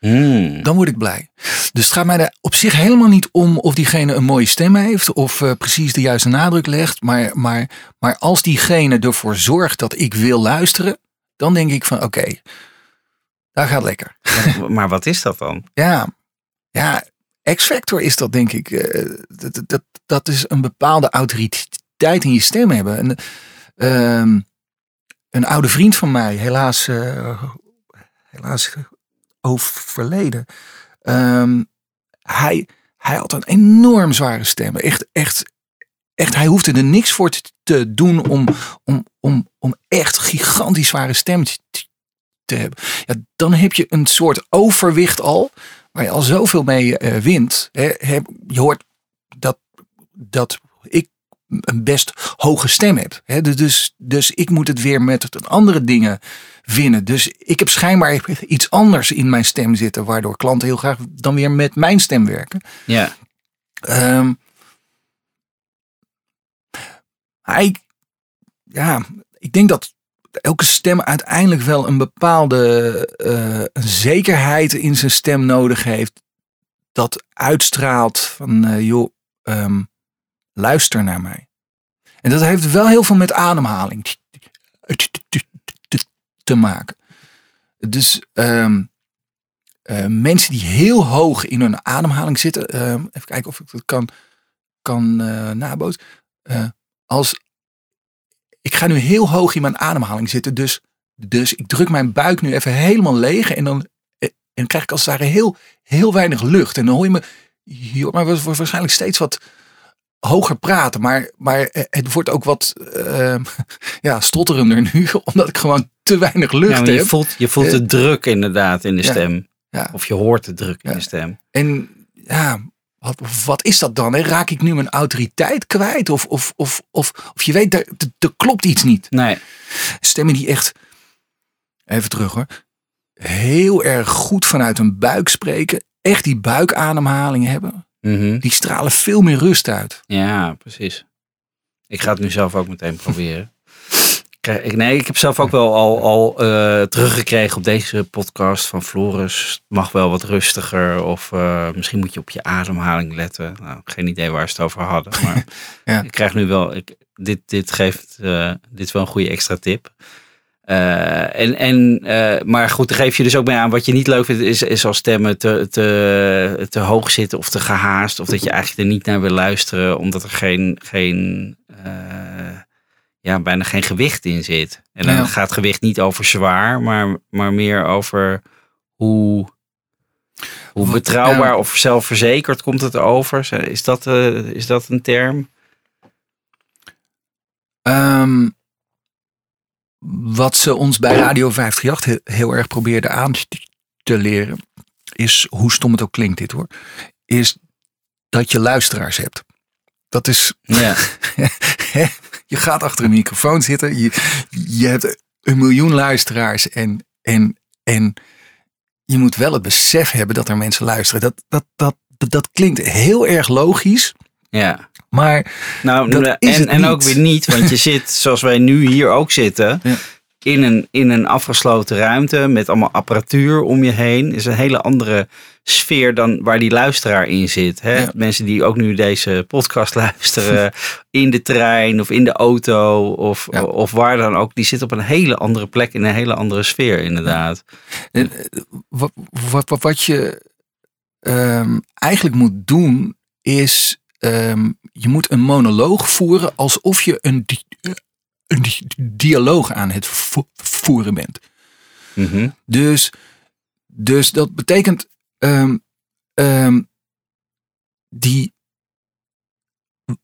Hmm.
dan word ik blij. Dus het gaat mij er op zich helemaal niet om of diegene een mooie stem heeft of eh, precies de juiste nadruk legt. Maar, maar, maar als diegene ervoor zorgt dat ik wil luisteren, dan denk ik van oké, daar gaat lekker.
Maar wat is dat dan?
Ja, ja X-Factor is dat denk ik. eh, dat, dat, dat is een bepaalde autoriteit in je stem hebben. En, ehm, een oude vriend van mij, helaas, eh, helaas overleden. Ehm, hij, hij had een enorm zware stem. Echt, echt, echt hij hoefde er niks voor te, te doen om, om, om, om echt gigantisch zware stem te, hebben. Ja, dan heb je een soort overwicht al, waar je al zoveel mee eh, wint. Hè, je hoort dat, dat ik een best hoge stem heb. Hè, dus, dus ik moet het weer met andere dingen winnen. Dus ik heb schijnbaar iets anders in mijn stem zitten, waardoor klanten heel graag dan weer met mijn stem werken.
Ja.
Ehm, hij, ja, ik denk dat elke stem uiteindelijk wel een bepaalde eh, zekerheid in zijn stem nodig heeft. Dat uitstraalt van, eh, joh, ehm, luister naar mij. En dat heeft wel heel veel met ademhaling te, maken. Dus ehm, eh, mensen die heel hoog in hun ademhaling zitten. ehm, even kijken of ik dat kan, kan nabootsen. Als, ik ga nu heel hoog in mijn ademhaling zitten. Dus, dus ik druk mijn buik nu even helemaal leeg. En dan, eh, en dan krijg ik als het ware heel, heel weinig lucht. En dan hoor je me, me wa- waarschijnlijk steeds wat hoger praten. Maar, maar eh, het wordt ook wat eh, ja, stotterender nu. Omdat ik gewoon te weinig lucht
Ja, maar je
heb.
voelt, je voelt de druk inderdaad in de
Ja.
stem.
Ja.
Of je hoort de druk in de stem.
En ja, wat, wat is dat dan? Hè? Raak ik nu mijn autoriteit kwijt? Of, of, of, of, of je weet, er, er- er klopt iets niet.
Nee.
Stemmen die echt, even terug hoor, heel erg goed vanuit hun buik spreken. Echt die buikademhaling hebben.
Mhm.
Die stralen veel meer rust uit.
Ja, precies. Ik ga het nu zelf ook meteen proberen. Nee, ik heb zelf ook wel al, al eh, teruggekregen op deze podcast van Floris. Het mag wel wat rustiger of eh, misschien moet je op je ademhaling letten. Nou, geen idee waar ze het over hadden. Maar
Ja.
ik krijg nu wel, ik, dit, dit geeft, uh, dit is wel een goede extra tip. En, en, maar goed, dan geef je dus ook mee aan wat je niet leuk vindt, is, is als stemmen te, te, te hoog zitten of te gehaast. Of dat je eigenlijk er niet naar wil luisteren, omdat er geen, geen ja, bijna geen gewicht in zit. En dan gaat gewicht niet over zwaar, maar, maar meer over hoe, hoe betrouwbaar of zelfverzekerd komt het over. Is dat, uh, is dat een term?
Um, wat ze ons bij Radio 538 heel, heel erg probeerden aan te leren, is, hoe stom het ook klinkt dit hoor, is dat je luisteraars hebt. Dat is,
ja.
je gaat achter een microfoon zitten, je, je hebt een miljoen luisteraars en, en, en je moet wel het besef hebben dat er mensen luisteren. Dat, dat, dat, dat, dat klinkt heel erg logisch.
Ja.
Maar
nou, dat is en, en ook weer niet, want je zit zoals wij nu hier ook zitten. Ja. In een, in een afgesloten ruimte met allemaal apparatuur om je heen. Is een hele andere sfeer dan waar die luisteraar in zit. Hè? Mensen die ook nu deze podcast luisteren in de trein of in de auto of, of waar dan ook. Die zitten op een hele andere plek in een hele andere sfeer inderdaad.
En, wat, wat, wat je um, eigenlijk moet doen is um, je moet een monoloog voeren alsof je een, een dialoog aan het voeren bent.
Mm -hmm.
Dus, dus dat betekent um, um, die,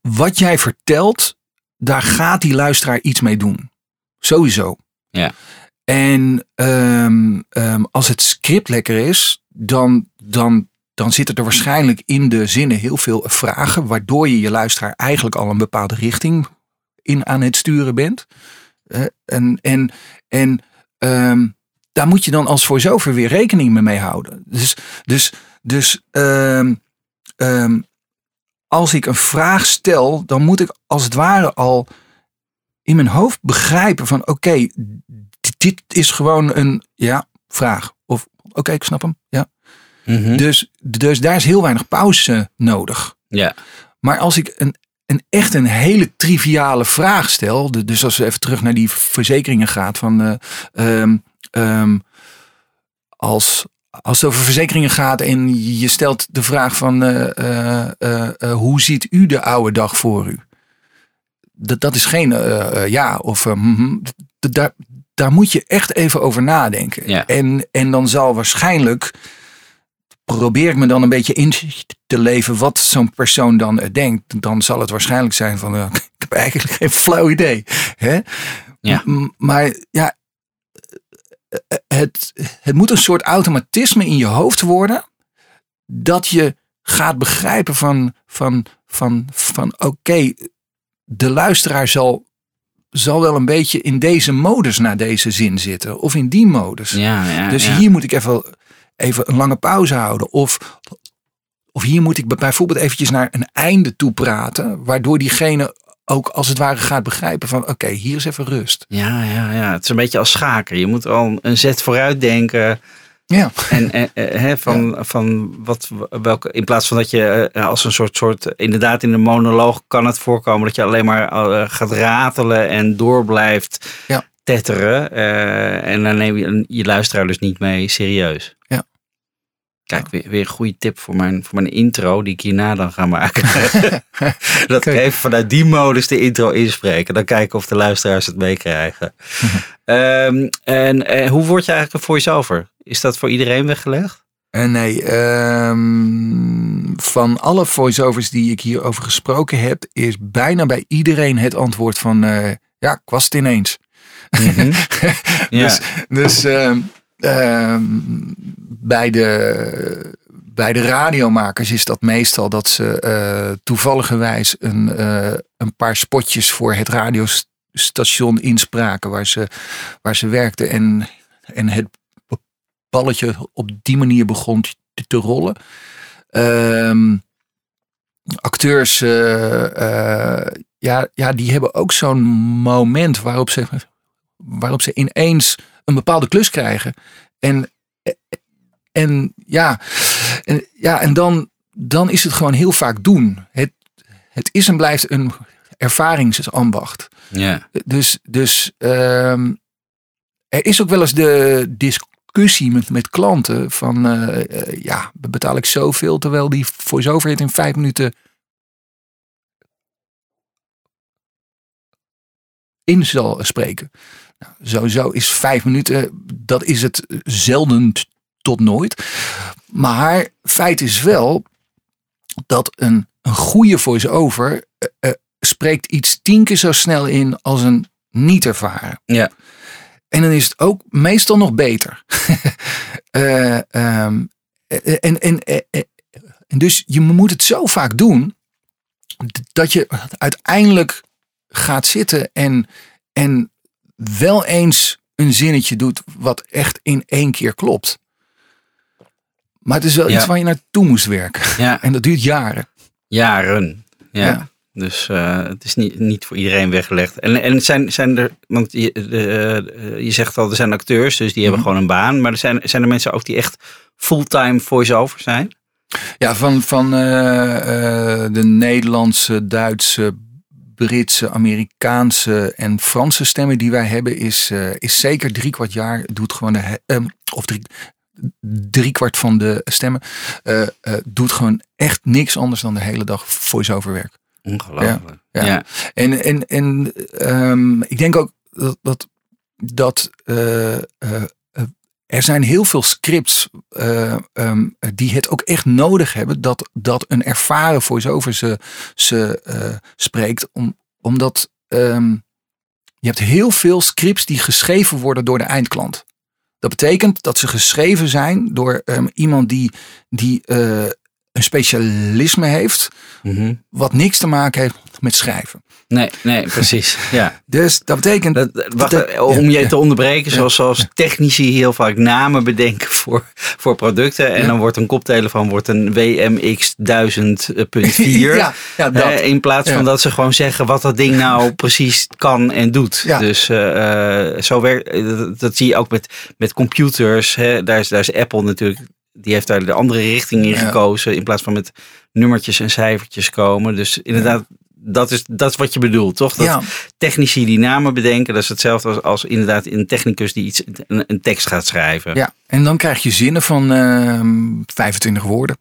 wat jij vertelt, daar gaat die luisteraar iets mee doen. Sowieso.
Ja.
En um, als het script lekker is, dan, dan, dan zitten er waarschijnlijk in de zinnen heel veel vragen, waardoor je je luisteraar eigenlijk al een bepaalde richting in aan het sturen bent. Uh, en en, en daar moet je dan als voice-over weer rekening mee houden. Dus, dus, dus um, um, als ik een vraag stel, dan moet ik als het ware al in mijn hoofd begrijpen van oké, okay, dit is gewoon een ja, vraag. Of oké, okay, ik snap hem. Ja.
Mm -hmm.
dus, dus daar is heel weinig pauze nodig.
Ja.
Maar als ik een, een echt een hele triviale vraag stel, dus als we even terug naar die verzekeringen gaat van uh, um, Um, als, als het over verzekeringen gaat en je stelt de vraag van uh, uh, uh, hoe ziet u de oude dag voor u? Dat, dat is geen ja of mm, daar, daar moet je echt even over nadenken.
Ja.
En, en dan zal waarschijnlijk, probeer ik me dan een beetje in te leven wat zo'n persoon dan denkt. Dan zal het waarschijnlijk zijn van ik heb eigenlijk geen flauw idee. Hè?
Ja.
Maar ja, het, het moet een soort automatisme in je hoofd worden. Dat je gaat begrijpen van, van, van, van oké, de luisteraar zal, zal wel een beetje in deze modus naar deze zin zitten. Of in die modus.
Ja, ja,
dus
ja.
hier moet ik even, even een lange pauze houden. Of, of hier moet ik bijvoorbeeld eventjes naar een einde toe praten. Waardoor diegene ook als het ware gaat begrijpen van oké, okay, hier is even rust.
Ja, ja, ja. Het is een beetje als schaken. Je moet al een zet vooruit denken.
Ja.
En, en hè, van, ja. van wat, welke, in plaats van dat je als een soort, soort, inderdaad in een monoloog kan het voorkomen dat je alleen maar uh, gaat ratelen en door blijft
ja.
tetteren. Uh, en dan neem je je luisteraar dus niet mee serieus.
Ja.
Kijk, weer, weer een goede tip voor mijn, voor mijn intro die ik hierna dan ga maken. dat ik even vanuit die modus de intro inspreken. Dan kijken of de luisteraars het meekrijgen. um, en uh, hoe word je eigenlijk een voice-over? Is dat voor iedereen weggelegd?
Uh, nee, um, van alle voice-overs die ik hierover gesproken heb, is bijna bij iedereen het antwoord van uh, ja, ik was het ineens.
Mm -hmm.
dus ja. dus um, um, bij, de, bij de radiomakers is dat meestal dat ze uh, toevalligerwijs een, uh, een paar spotjes voor het radiostation inspraken waar ze, waar ze werkten. En, en het balletje op die manier begon te, te rollen. Um, acteurs, uh, ja, ja, die hebben ook zo'n moment waarop ze, waarop ze ineens een bepaalde klus krijgen. En, en ja, en, ja, en dan, dan is het gewoon heel vaak doen. Het, het is en blijft een, ervaringsambacht.
Ja.
Dus, dus ehm, er is ook wel eens de discussie met, met klanten van eh, eh, ja, betaal ik zoveel terwijl die voice-over het in vijf minuten in zal spreken. Nou, sowieso is vijf minuten, dat is het zelden tot nooit. Maar feit is wel dat een, een goede voice-over eh, eh, spreekt iets tien keer zo snel in als een niet ervaren.
Ja.
En dan is het ook meestal nog beter. Eh, ehm, eh, en, en, eh, en dus je moet het zo vaak doen dat je uiteindelijk gaat zitten en, en wel eens een zinnetje doet wat echt in één keer klopt. Maar het is wel
Ja.
iets waar je naartoe moest werken.
Ja,
En dat duurt jaren.
jaren. Ja.
Ja.
Dus eh, het is niet, niet voor iedereen weggelegd. En, en zijn, zijn er, want je, de, eh, je zegt al, er zijn acteurs, dus die hebben
Mhm.
gewoon een baan. Maar er zijn, zijn er mensen ook die echt fulltime voice-over zijn?
Ja, van, van eh, de Nederlandse, Duitse, Britse, Amerikaanse en Franse stemmen die wij hebben, is, eh, is zeker drie kwart jaar doet gewoon de he- ehm, of drie, drie kwart van de stemmen eh, eh, doet gewoon echt niks anders dan de hele dag voice-over werk.
Ongelooflijk.
Ja.
Ja.
En, en, en ehm, ik denk ook dat, dat, dat eh, eh, eh, er zijn heel veel scripts eh, ehm, die het ook echt nodig hebben dat, dat een ervaren voice-over ze, ze eh, spreekt. Om, omdat ehm, je hebt heel veel scripts die geschreven worden door de eindklant. Dat betekent dat ze geschreven zijn door ehm, iemand die, die eh, een specialisme heeft,
Mhm.
wat niks te maken heeft met schrijven.
Nee, nee, precies. Ja.
Dus dat betekent.
Dat, dat- wacht,
dat-
eh, om je
ja.
te onderbreken, zoals, zoals technici heel vaak namen bedenken voor, voor producten. En dan wordt een koptelefoon wordt een WMX 1000.4.
ja, ja, dat.
Eh, in plaats van dat ze gewoon zeggen wat dat ding nou precies kan en doet.
Ja.
Dus eh, eh, zo werkt, eh, dat, dat zie je ook met, met computers. Hè. Daar, is, daar is Apple natuurlijk, die heeft daar de andere richting in gekozen. In plaats van met nummertjes en cijfertjes komen. Dus inderdaad, dat, is, dat is wat je bedoelt, toch? Dat
ja,
technici die namen bedenken, dat is hetzelfde als, als inderdaad een technicus die iets, een, een tekst gaat schrijven.
ja, en dan krijg je zinnen van ehm 25 woorden.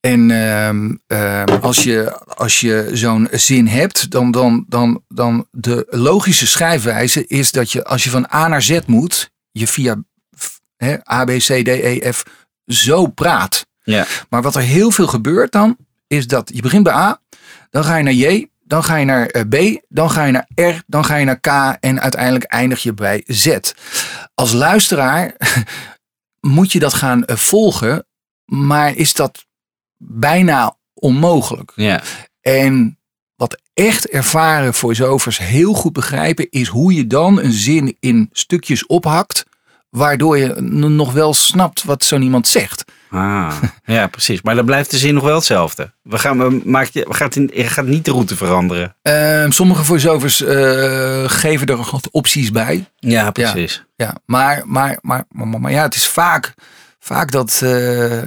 En ehm, ehm, als je, als je zo'n zin hebt, dan, dan, dan, dan de logische schrijfwijze is dat je als je van A naar Z moet, je via A, B, C, D, E, F zo praat.
Ja.
Maar wat er heel veel gebeurt dan, is dat je begint bij A, dan ga je naar J, dan ga je naar eh, B, dan ga je naar R, dan ga je naar K en uiteindelijk eindig je bij Z. Als luisteraar moet je dat gaan eh, volgen, maar is dat bijna onmogelijk.
Ja.
En wat echt ervaren voice-overs heel goed begrijpen, is hoe je dan een zin in stukjes ophakt, waardoor je nog wel snapt wat zo'n iemand zegt.
Ah, ja, precies. Maar dan blijft de zin nog wel hetzelfde. We gaan, we, maak je, we gaat, in, je gaat niet de route veranderen.
Ehm, sommige voice-overs eh, geven er wat opties bij.
Ja, precies.
Ja, maar, maar, maar, maar, maar, maar ja, het is vaak, vaak dat. eh,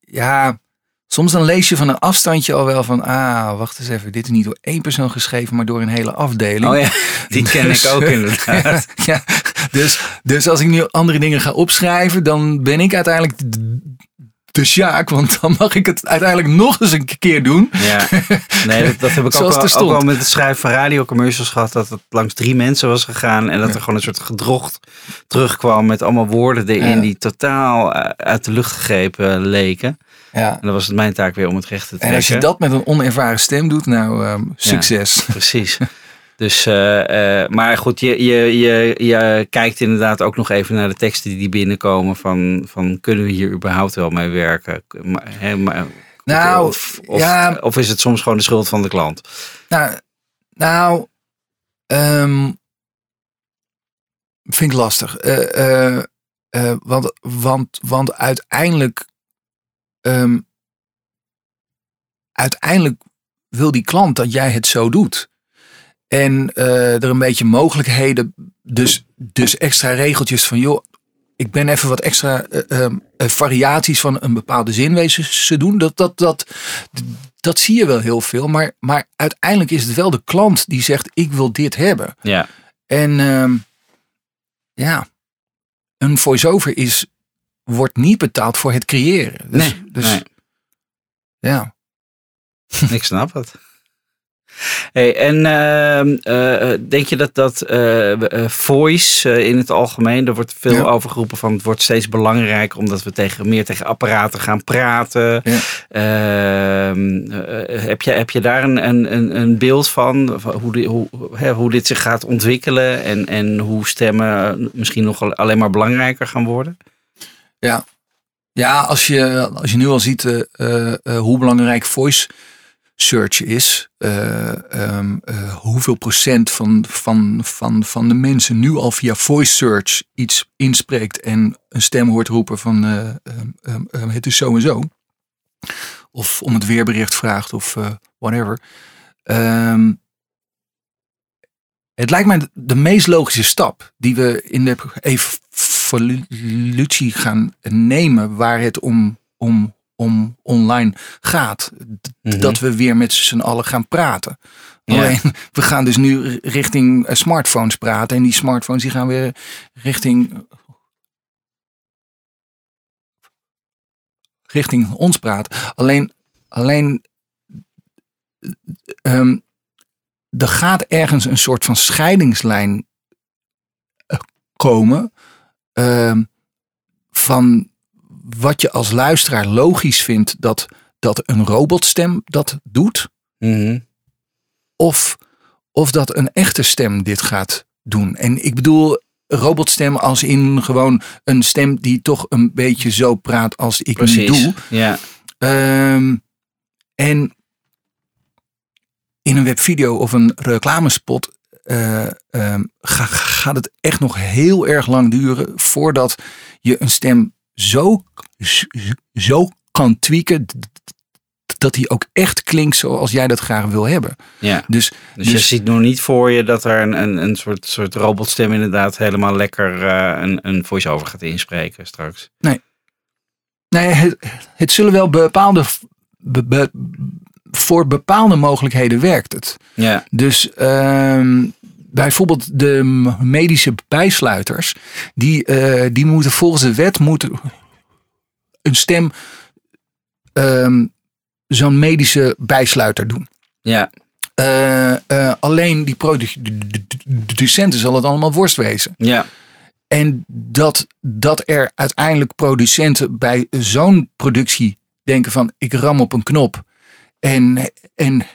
ja, soms dan lees je van een afstandje al wel van. Ah, wacht eens even. Dit is niet door één persoon geschreven, maar door een hele afdeling.
Oh ja, die ken
Dus,
ik ook
eh,
inderdaad.
ja, dus, dus als ik nu andere dingen ga opschrijven, dan ben ik uiteindelijk de- Sjaak. Want dan mag ik het uiteindelijk nog eens een keer doen.
Ja, nee, dat, dat heb ik ook
er
ook wel met het schrijven van radiocommercials gehad. Dat het langs drie mensen was gegaan. En dat er gewoon een soort gedrocht terugkwam met allemaal woorden erin
Ja.
die totaal eh, uit de lucht gegrepen leken.
Ja.
En dan was het mijn taak weer om het recht te trekken.
En als je dat met een onervaren stem doet, nou, ehm, succes.
Precies. Dus, eh, eh, maar goed, je, je, je, je kijkt inderdaad ook nog even naar de teksten die binnenkomen. Van, van kunnen we hier überhaupt wel mee werken? Hè, maar,
Nou,
of, of,
ja.
of is het soms gewoon de schuld van de klant?
Nou, nou ehm, vind ik lastig. Eh, want, want, want uiteindelijk, ehm, uiteindelijk wil die klant dat jij het zo doet. En eh, er een beetje mogelijkheden, dus, dus extra regeltjes van joh, ik ben even wat extra eh, ehm, eh, variaties van een bepaalde zin wezen ze doen. Dat, dat, dat, dat zie je wel heel veel. Maar, maar uiteindelijk is het wel de klant die zegt: Ik wil dit hebben.
Ja.
En ehm, ja, een voice-over is, wordt niet betaald voor het creëren. Dus,
nee,
dus
nee.
ja.
Ik snap het. Hey, en ehm, eh, denk je dat dat eh, eh, voice eh, in het algemeen, er wordt veel
Ja.
over geroepen van het wordt steeds belangrijker omdat we tegen, meer tegen apparaten gaan praten.
Ja.
Ehm, eh, heb, je, heb je daar een, een, een- beeld van, van hoe, die, hoe, hè, hoe dit zich gaat ontwikkelen en, en hoe stemmen misschien nog al- alleen maar belangrijker gaan worden?
Ja, ja als, je, als je nu al ziet eh, eh, eh, hoe belangrijk voice search is, eh, ehm, eh, hoeveel procent van, van, van, van de mensen nu al via voice search iets inspreekt en een stem hoort roepen van eh, ehm, ehm, het is zo en zo. Of om het weerbericht vraagt of whatever. Het lijkt mij de- de meest logische stap die we in de evolutie gaan nemen waar het om, om, om online gaat.
Mhm.
Dat we weer met z'n allen gaan praten. Alleen, we gaan dus nu richting eh, smartphones praten. En die smartphones die gaan weer richting, richting ons praten. Alleen, alleen ehm, er gaat ergens een soort van scheidingslijn eh, komen ehm, van wat je als luisteraar logisch vindt dat, dat een robotstem dat doet,
Mhm.
of, of dat een echte stem dit gaat doen. En ik bedoel robotstem als in gewoon een stem die toch een beetje zo praat als ik nu
Precies.
doe.
Ja.
Ehm, en in een webvideo of een reclamespot eh, ehm, ga- gaat het echt nog heel erg lang duren voordat je een stem zo, zo kan tweaken dat die ook echt klinkt zoals jij dat graag wil hebben.
ja.
Dus,
Dus, je
Dus-
ziet nog niet voor je dat er een, een, een soort, soort robotstem inderdaad helemaal lekker eh, een, een voice-over gaat inspreken straks.
nee, het, het zullen wel bepaalde, be- be- voor bepaalde mogelijkheden werkt het.
Ja,
Dus ehm, bijvoorbeeld de medische bijsluiters, die, eh, die moeten volgens de wet moeten een stem ehm, zo'n medische bijsluiter doen.
ja,
Eh, eh, alleen die producenten zal het allemaal worst wezen.
ja,
En dat, dat er uiteindelijk producenten bij zo'n productie denken van ik ram op een knop en, en,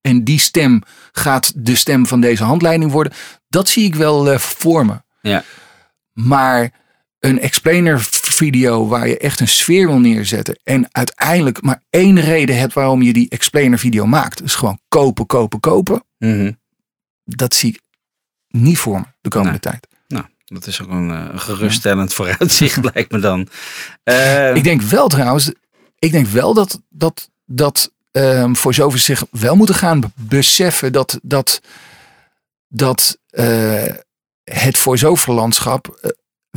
en die stem gaat de stem van deze handleiding worden. Dat zie ik wel eh, voor me.
ja,
Maar een explainer video waar je echt een sfeer wil neerzetten en uiteindelijk maar één reden hebt waarom je die explainer video maakt. Dus gewoon kopen, kopen, kopen.
Mhm.
Dat zie ik niet voor me de komende
Nee.
tijd.
Nou, dat is ook een, eh, geruststellend vooruitzicht, lijkt me dan. Eh,
Ik denk wel trouwens, ik denk wel dat, dat, dat ehm voor zover zich wel moeten gaan be- beseffen dat, dat, dat eh, het voice-over landschap eh,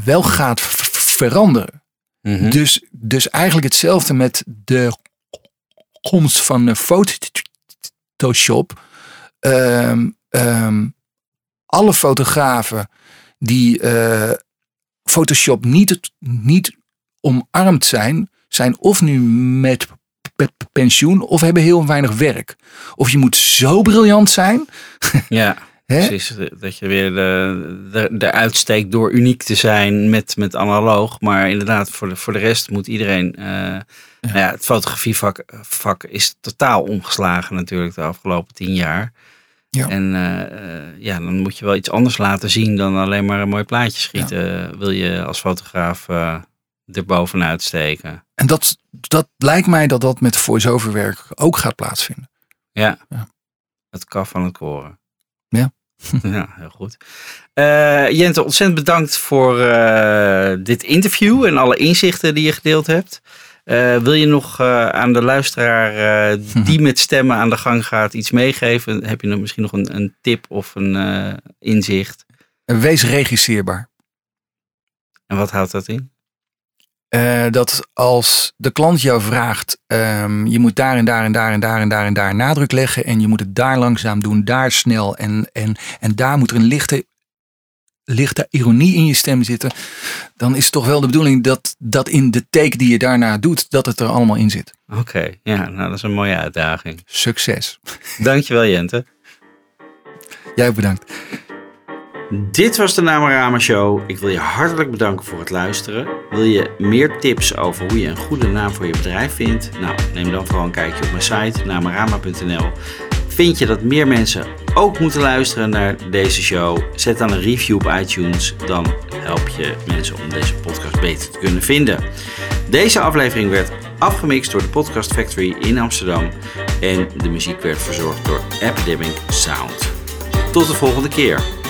wel gaat veranderen.
mhm.
Dus, dus eigenlijk hetzelfde met de komst van eh, Photoshop. Ehm, ehm, alle fotografen die eh, Photoshop niet, niet omarmd zijn, zijn of nu met pe- pensioen of hebben heel weinig werk. Of je moet zo briljant zijn.
ja, precies. Dat je weer de, de, de uitsteekt door uniek te zijn met, met analoog. Maar inderdaad, voor de, voor de rest moet iedereen... eh, nou ja, het fotografievak vak is totaal omgeslagen natuurlijk de afgelopen tien jaar.
Ja.
En eh, eh, ja, dan moet je wel iets anders laten zien dan alleen maar een mooi plaatje schieten. Wil je als fotograaf er bovenuit steken.
En dat, dat lijkt mij dat dat met voice-over werk ook gaat plaatsvinden.
Ja.
Ja.
Het kaf van het koren.
Ja.
ja, heel goed. Eh, Jente, ontzettend bedankt voor eh, dit interview en alle inzichten die je gedeeld hebt. Eh, wil je nog aan de luisteraar die met stemmen aan de gang gaat iets meegeven? Heb je nog misschien nog een, een tip of een inzicht?
Wees regisseerbaar.
En wat houdt dat in?
Eh, dat als de klant jou vraagt, ehm, je moet daar en daar en daar en daar en daar en daar nadruk leggen en je moet het daar langzaam doen, daar snel en, en, en daar moet er een lichte, lichte ironie in je stem zitten, dan is het toch wel de bedoeling dat, dat in de take die je daarna doet, dat het er allemaal in zit.
Oké, ja, nou dat is een mooie uitdaging.
Succes.
Dankjewel Jente.
Jij ook bedankt.
Dit was de Namarama Show. Ik wil je hartelijk bedanken voor het luisteren. Wil je meer tips over hoe je een goede naam voor je bedrijf vindt? Nou, neem dan vooral een kijkje op mijn site namarama.nl. Vind je dat meer mensen ook moeten luisteren naar deze show? Zet dan een review op iTunes. Dan help je mensen om deze podcast beter te kunnen vinden. Deze aflevering werd afgemixt door de Podcast Factory in Amsterdam. En de muziek werd verzorgd door Epidemic Sound. Tot de volgende keer.